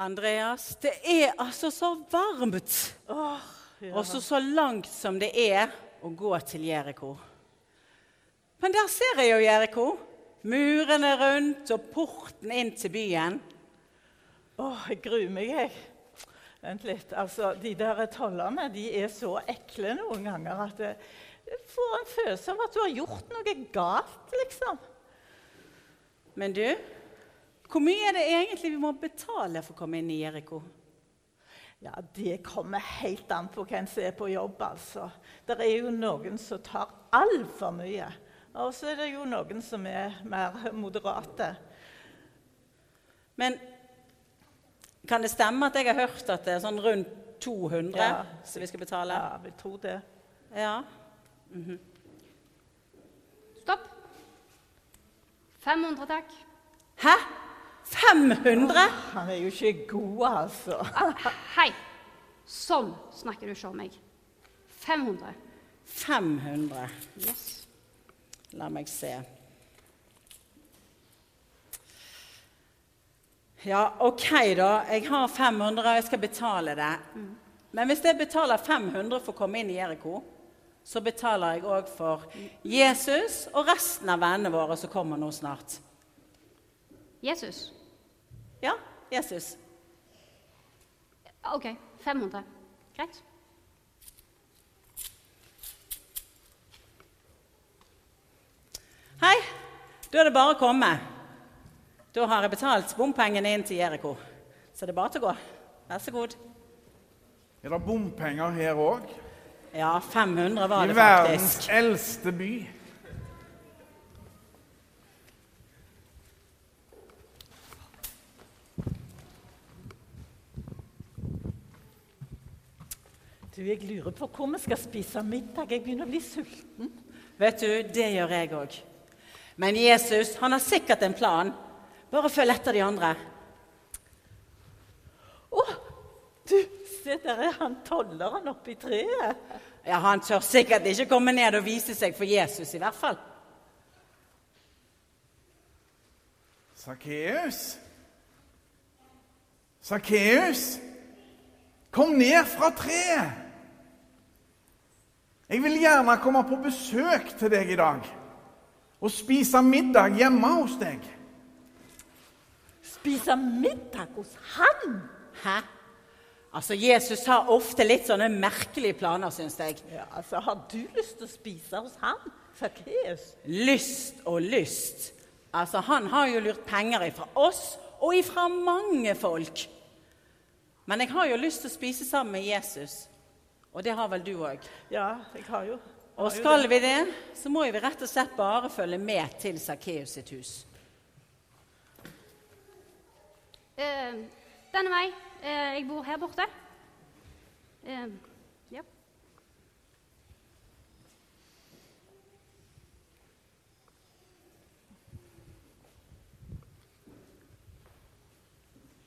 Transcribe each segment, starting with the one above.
Andreas, det er altså så varmt. Oh, ja. Også så langt som det er å gå til Jeriko. Men der ser jeg jo Jeriko. Murene rundt og porten inn til byen. Åh, jeg gruer meg, jeg. Vent litt. Altså, De der tollerne de er så ekle noen ganger at jeg får en følelse av at du har gjort noe galt, liksom. Men du, hvor mye er det egentlig vi må betale for å komme inn i Jeriko? Ja, Det kommer helt an på hvem som er på jobb, altså. Det er jo noen som tar altfor mye. Og så er det jo noen som er mer moderate. Men kan det stemme at jeg har hørt at det er sånn rundt 200 Ja. som vi skal betale? Ja, jeg vil tro det. Ja. Stopp. 500, takk. Hæ? 500? Han er jo ikke god, altså. Hei! Sånn snakker du ikke om meg. 500. 500. Yes. La meg se. Ja, OK, da. Jeg har 500, og jeg skal betale det. Men hvis jeg betaler 500 for å komme inn i Jeriko, så betaler jeg òg for Jesus og resten av vennene våre som kommer nå snart. Jesus. Ja, Jesus. OK. 500. Greit. Hei, da er det bare å komme. Da har jeg betalt bompengene inn til Jeriko. Så det er bare til å gå. Vær så god. Er det bompenger her òg? Ja, 500 var I det verdens eldste by. Du, Jeg lurer på hvor vi skal spise middag. Jeg begynner å bli sulten. Vet du, det gjør jeg òg. Men Jesus han har sikkert en plan. Bare følg etter de andre. Å, du, se der er han tolleren oppi treet. Ja, Han tør sikkert ikke komme ned og vise seg for Jesus, i hvert fall. Sakkeus? Sakkeus? Kom ned fra treet! Jeg vil gjerne komme på besøk til deg i dag og spise middag hjemme hos deg. Spise middag hos han? Hæ? Altså, Jesus har ofte litt sånne merkelige planer, syns jeg. Ja, altså, Har du lyst til å spise hos han? Sakkeus? Lyst og lyst. Altså, Han har jo lurt penger ifra oss og ifra mange folk. Men jeg har jo lyst til å spise sammen med Jesus. Og det har vel du òg. Ja, jeg har jo Og har jo skal det. vi det, så må vi rett og slett bare følge med til Sakkeus sitt hus. Uh, denne vei. Uh, jeg bor her borte. Uh, ja.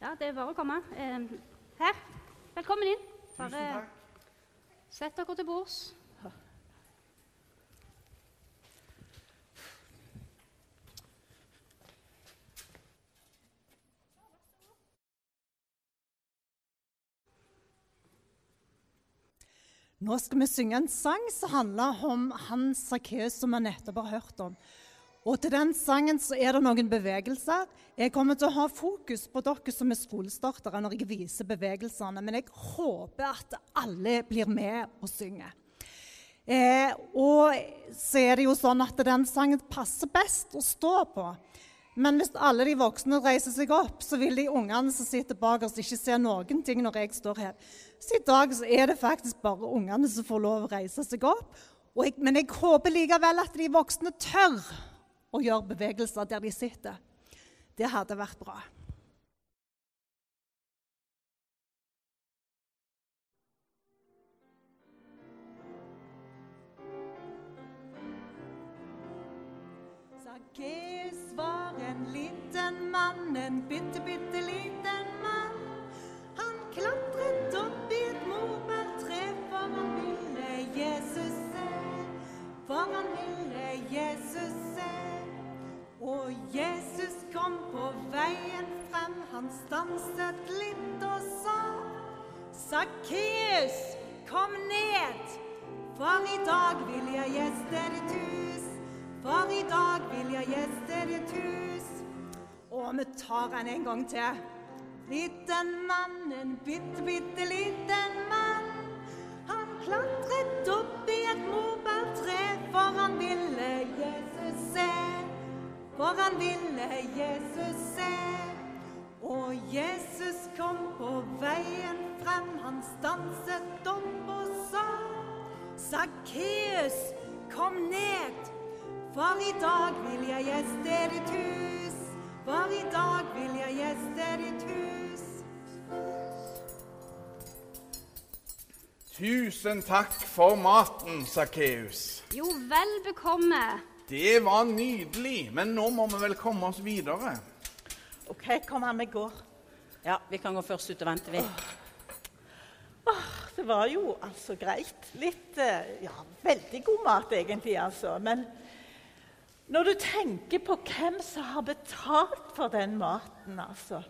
Ja, det er bare å komme. Her. Velkommen inn. Bare sett dere til bords. Nå skal vi synge en sang som handler om han Sakkeus som vi nettopp har hørt om. Og til den sangen så er det noen bevegelser. Jeg kommer til å ha fokus på dere som er skolestartere når jeg viser bevegelsene, men jeg håper at alle blir med og synger. Eh, og så er det jo sånn at den sangen passer best å stå på. Men hvis alle de voksne reiser seg opp, så vil de ungene som sitter bak oss, ikke se noen ting når jeg står her. Så i dag så er det faktisk bare ungene som får lov å reise seg opp. Jeg, men jeg håper likevel at de voksne tør å gjøre bevegelser der de sitter. Det hadde vært bra. Sakkeus var en liten mann, en bitte, bitte liten mann. Han klatret han stanset litt og sa, Sakkeus, kom ned, for i dag vil jeg gjeste ditt hus. For i dag vil jeg gjeste ditt hus. Og vi tar den en gang til. Liten mann, en bitte, bitte liten mann. Han klatret opp i et morbærtre, for han ville Jesus se. For han ville Jesus se. Og Jesus kom på veien frem, han stanset opp og sa Sakkeus, kom ned, for i dag vil jeg gjeste ditt hus. For i dag vil jeg gjeste ditt hus. Tusen takk for maten, Sakkeus. Jo, vel bekomme. Det var nydelig, men nå må vi vel komme oss videre. OK, kom an, vi går. Ja, vi kan gå først ut og vente, vi. Åh, det var jo altså greit. Litt eh, Ja, veldig god mat, egentlig, altså. Men når du tenker på hvem som har betalt for den maten, altså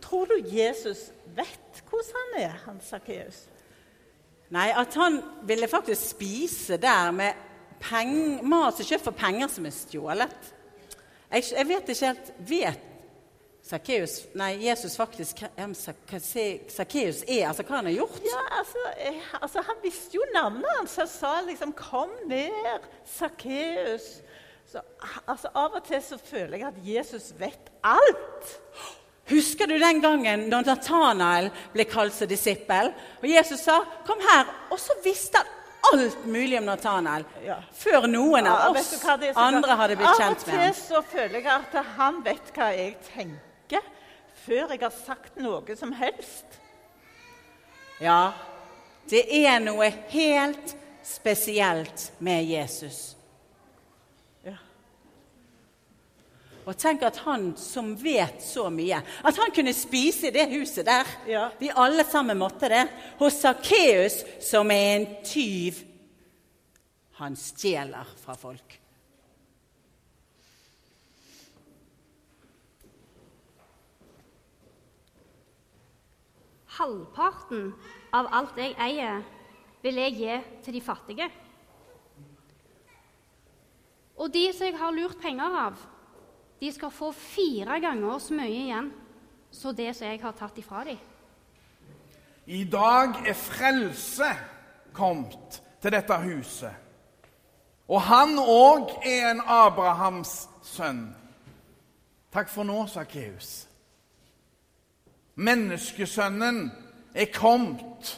Tror du Jesus vet hvordan han er, han Sakkeus? Nei, at han ville faktisk spise der med peng, mat som kjøpt for penger som er stjålet. Jeg, jeg vet ikke helt Vet Sakkeus Nei, Jesus faktisk hvem Sakkeus er? Altså hva han har gjort? Ja, altså, eh, altså Han visste jo navnet hans. Han sa liksom 'Kom ned, Sakkeus'. Altså, Av og til så føler jeg at Jesus vet alt. Husker du den gangen da Natanael ble kalt som disippel? Og Jesus sa 'Kom her', og så visste han alt mulig om Nathanael. Ja. Før noen av oss andre hadde blitt kjent med ham. Av og til så føler jeg at han vet hva jeg tenker, før jeg har sagt noe som helst. Ja, det er noe helt spesielt med Jesus. Ja. Og tenk at han som vet så mye, at han kunne spise i det huset der. Ja. Vi alle sammen måtte det. Hos Sakkeus, som er en tyv. Han stjeler fra folk. Halvparten av alt jeg eier, vil jeg gi til de fattige. Og de som jeg har lurt penger av, de skal få fire ganger så mye igjen som det som jeg har tatt ifra dem. I dag er frelse kommet til dette huset. Og han òg er en Abrahams sønn. Takk for nå, Sakkeus. Menneskesønnen er kommet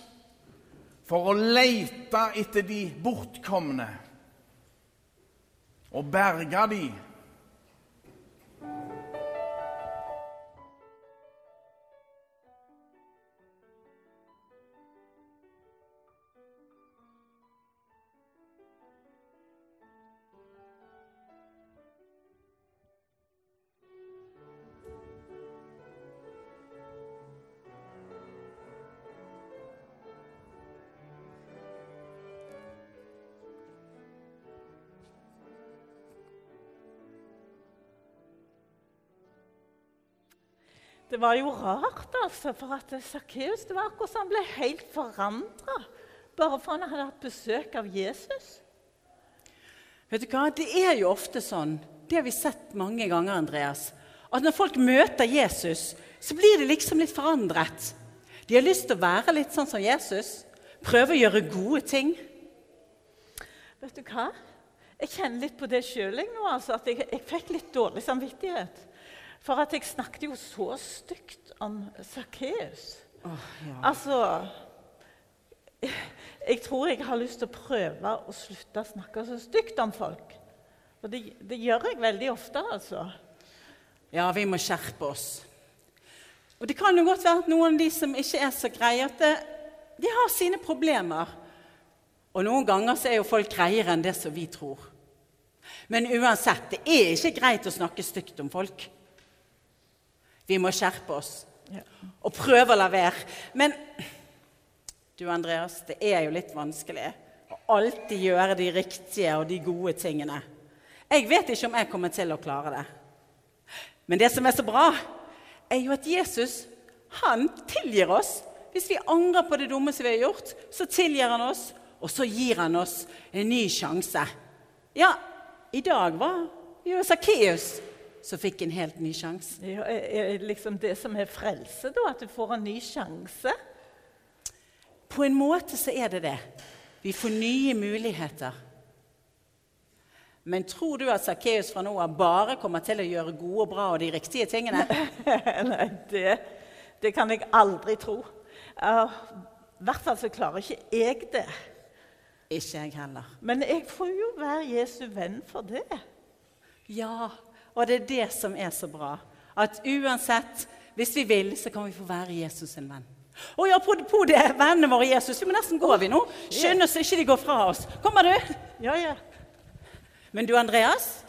for å leite etter de bortkomne og berge de. Det var jo rart, altså, for at Sakkeus det var akkurat som han ble helt forandra bare for han hadde hatt besøk av Jesus. Vet du hva? Det er jo ofte sånn, det har vi sett mange ganger, Andreas, at når folk møter Jesus, så blir de liksom litt forandret. De har lyst til å være litt sånn som Jesus. Prøve å gjøre gode ting. Vet du hva? Jeg kjenner litt på det sjøl nå. Altså, at jeg, jeg fikk litt dårlig samvittighet. For at jeg snakket jo så stygt om Sakkeus. Altså jeg, jeg tror jeg har lyst til å prøve å slutte å snakke så stygt om folk. Og det, det gjør jeg veldig ofte, altså. Ja, vi må skjerpe oss. Og det kan jo godt være at noen av de som ikke er så greie, at det, de har sine problemer. Og noen ganger så er jo folk greiere enn det som vi tror. Men uansett, det er ikke greit å snakke stygt om folk. Vi må skjerpe oss og prøve å la være. Men du, Andreas, det er jo litt vanskelig å alltid gjøre de riktige og de gode tingene. Jeg vet ikke om jeg kommer til å klare det. Men det som er så bra, er jo at Jesus han tilgir oss Hvis vi angrer på det dumme som vi har gjort, så tilgir han oss, og så gir han oss en ny sjanse. Ja, i dag var jo Sakkeus som fikk en helt ny sjanse. Ja, er det liksom det som er frelse, da? At du får en ny sjanse? På en måte så er det det. Vi får nye muligheter. Men tror du at Sakkeus fra nå av bare kommer til å gjøre gode og bra og de riktige tingene? Nei, det, det kan jeg aldri tro. Uh, I hvert fall så klarer ikke jeg det. Ikke jeg heller. Men jeg får jo være Jesu venn for det. Ja, og det er det som er så bra. At uansett, hvis vi vil, så kan vi få være Jesus en venn. Å ja, på, på det, vennene våre Jesus. Vi må nesten gå, vi nå. Skynd oss så ikke de går fra oss. Kommer du? Ja, ja. Men du, Andreas.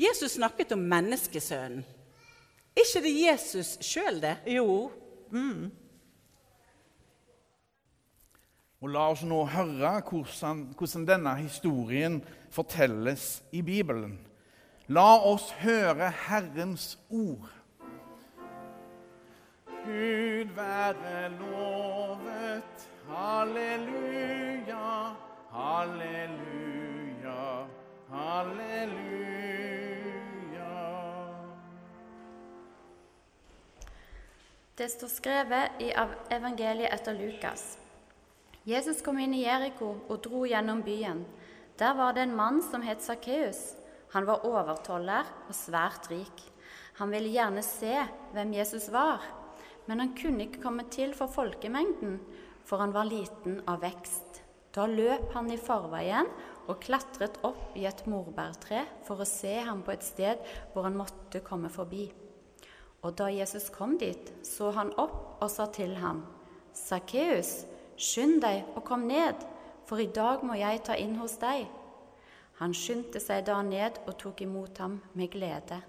Jesus snakket om menneskesønnen. Ikke det Jesus sjøl, det? Jo. Og La oss nå høre hvordan, hvordan denne historien fortelles i Bibelen. La oss høre Herrens ord. Gud være lovet. Halleluja, halleluja, halleluja. Det står skrevet i evangeliet etter Lukas. Jesus kom inn i Jeriko og dro gjennom byen. Der var det en mann som het Sakkeus. Han var overtoller og svært rik. Han ville gjerne se hvem Jesus var, men han kunne ikke komme til for folkemengden, for han var liten av vekst. Da løp han i forveien og klatret opp i et morbærtre for å se ham på et sted hvor han måtte komme forbi. Og da Jesus kom dit, så han opp og sa til ham, Sakkeus, skynd deg og kom ned, for i dag må jeg ta inn hos deg. Han skyndte seg da ned og tok imot ham med glede.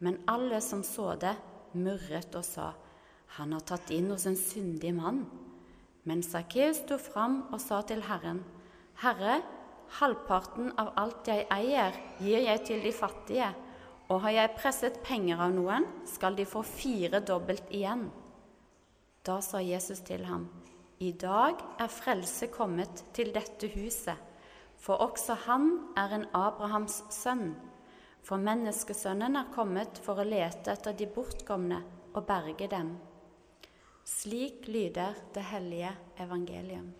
Men alle som så det, murret og sa, han har tatt inn hos en syndig mann. Men Sakkeus sto fram og sa til Herren, Herre, halvparten av alt jeg eier, gir jeg til de fattige, og har jeg presset penger av noen, skal de få firedobbelt igjen. Da sa Jesus til ham, I dag er frelse kommet til dette huset, for også han er en Abrahams sønn. For menneskesønnen er kommet for å lete etter de bortkomne og berge dem. Slik lyder det hellige evangelium.